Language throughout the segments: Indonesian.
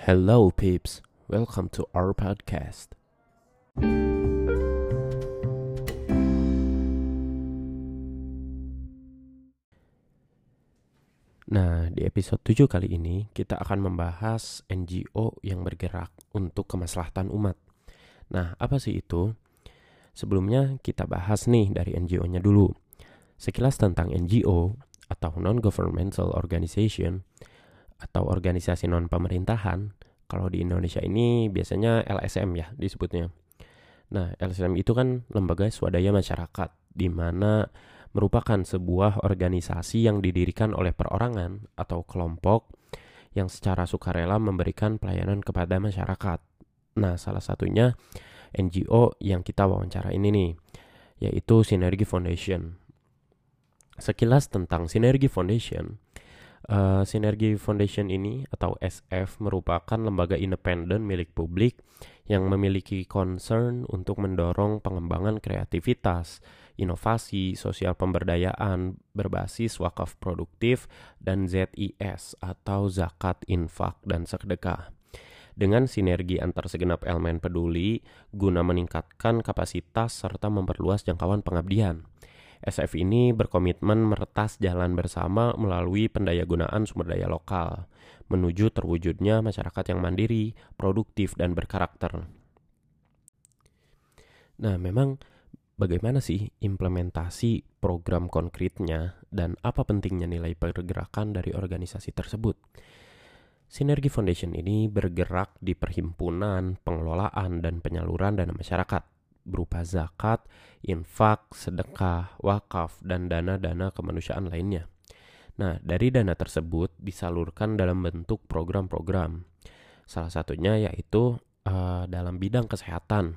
Hello, peeps. Welcome to our podcast. Nah, di episode 7 kali ini kita akan membahas NGO yang bergerak untuk kemaslahatan umat. Nah, apa sih itu? Sebelumnya kita bahas nih dari NGO-nya dulu. Sekilas tentang NGO atau non-governmental organization atau organisasi non-pemerintahan, kalau di Indonesia ini biasanya LSM ya disebutnya. Nah, LSM itu kan lembaga swadaya masyarakat, di mana merupakan sebuah organisasi yang didirikan oleh perorangan atau kelompok yang secara sukarela memberikan pelayanan kepada masyarakat. Nah, salah satunya NGO yang kita wawancara ini nih, yaitu Sinergi Foundation. Sekilas tentang Sinergi Foundation, uh, Sinergi Foundation ini atau SF merupakan lembaga independen milik publik yang memiliki concern untuk mendorong pengembangan kreativitas, inovasi, sosial pemberdayaan berbasis wakaf produktif dan ZIS atau zakat, infak, dan sedekah. Dengan sinergi antar segenap elemen peduli guna meningkatkan kapasitas serta memperluas jangkauan pengabdian. SF ini berkomitmen meretas jalan bersama melalui pendayagunaan sumber daya lokal menuju terwujudnya masyarakat yang mandiri, produktif, dan berkarakter. Nah, memang bagaimana sih implementasi program konkretnya dan apa pentingnya nilai pergerakan dari organisasi tersebut. Sinergi Foundation ini bergerak di perhimpunan, pengelolaan, dan penyaluran dana masyarakat berupa zakat, infak, sedekah, wakaf, dan dana-dana kemanusiaan lainnya. Nah, dari dana tersebut disalurkan dalam bentuk program-program. Salah satunya yaitu uh, dalam bidang kesehatan,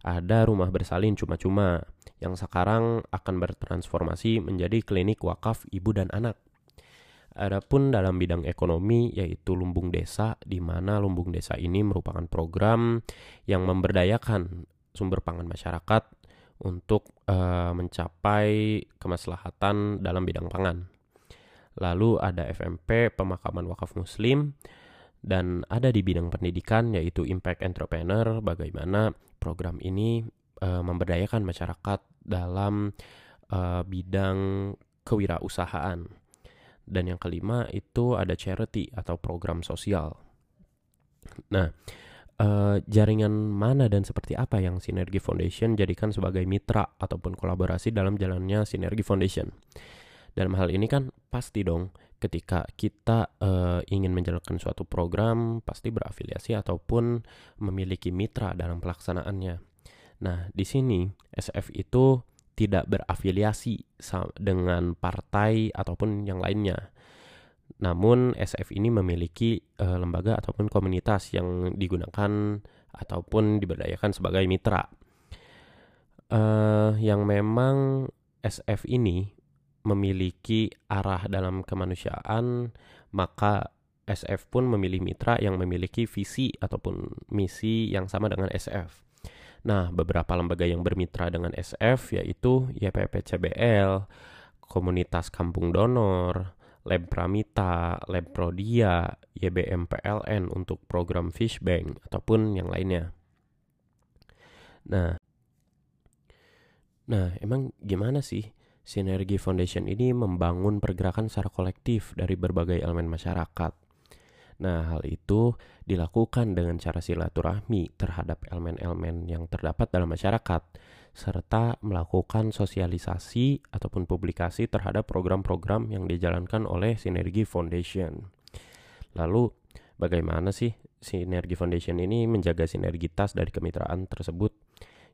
ada rumah bersalin cuma-cuma yang sekarang akan bertransformasi menjadi klinik wakaf ibu dan anak. Adapun dalam bidang ekonomi yaitu lumbung desa di mana lumbung desa ini merupakan program yang memberdayakan sumber pangan masyarakat untuk uh, mencapai kemaslahatan dalam bidang pangan. Lalu ada FMP pemakaman wakaf muslim dan ada di bidang pendidikan yaitu impact entrepreneur bagaimana program ini uh, memberdayakan masyarakat dalam uh, bidang kewirausahaan. Dan yang kelima itu ada charity atau program sosial. Nah, uh, jaringan mana dan seperti apa yang Sinergi Foundation jadikan sebagai mitra ataupun kolaborasi dalam jalannya Sinergi Foundation? Dalam hal ini kan pasti dong ketika kita uh, ingin menjalankan suatu program pasti berafiliasi ataupun memiliki mitra dalam pelaksanaannya. Nah, di sini SF itu tidak berafiliasi dengan partai ataupun yang lainnya. Namun SF ini memiliki uh, lembaga ataupun komunitas yang digunakan ataupun diberdayakan sebagai mitra. Uh, yang memang SF ini memiliki arah dalam kemanusiaan, maka SF pun memilih mitra yang memiliki visi ataupun misi yang sama dengan SF. Nah, beberapa lembaga yang bermitra dengan SF yaitu YPPCBL, Komunitas Kampung Donor, Lab Pramita, Lab Prodia, YBM PLN untuk program Fish Bank ataupun yang lainnya. Nah, nah emang gimana sih Sinergi Foundation ini membangun pergerakan secara kolektif dari berbagai elemen masyarakat. Nah, hal itu dilakukan dengan cara silaturahmi terhadap elemen-elemen yang terdapat dalam masyarakat, serta melakukan sosialisasi ataupun publikasi terhadap program-program yang dijalankan oleh Sinergi Foundation. Lalu, bagaimana sih Sinergi Foundation ini menjaga sinergitas dari kemitraan tersebut?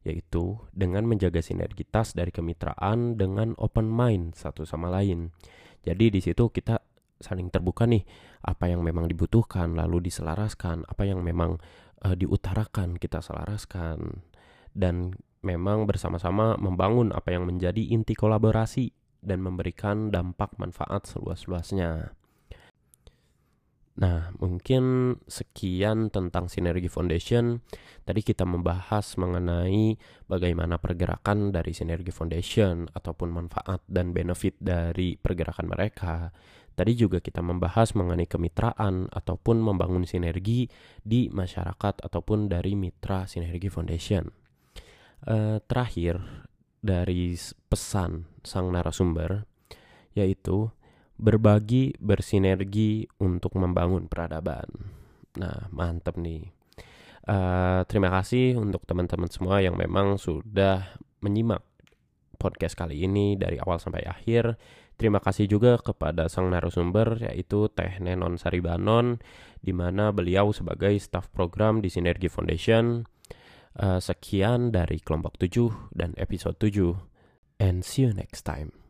yaitu dengan menjaga sinergitas dari kemitraan dengan open mind satu sama lain. Jadi di situ kita saling terbuka nih apa yang memang dibutuhkan lalu diselaraskan, apa yang memang uh, diutarakan kita selaraskan dan memang bersama-sama membangun apa yang menjadi inti kolaborasi dan memberikan dampak manfaat seluas-luasnya. Nah, mungkin sekian tentang Sinergi Foundation. Tadi kita membahas mengenai bagaimana pergerakan dari Sinergi Foundation ataupun manfaat dan benefit dari pergerakan mereka. Tadi juga kita membahas mengenai kemitraan ataupun membangun sinergi di masyarakat ataupun dari mitra Sinergi Foundation. Uh, terakhir dari pesan sang narasumber yaitu berbagi bersinergi untuk membangun peradaban. Nah, mantep nih. Uh, terima kasih untuk teman-teman semua yang memang sudah menyimak podcast kali ini dari awal sampai akhir. Terima kasih juga kepada sang narasumber yaitu Teh Nenon Saribanon di mana beliau sebagai staf program di Sinergi Foundation. Uh, sekian dari kelompok 7 dan episode 7 and see you next time.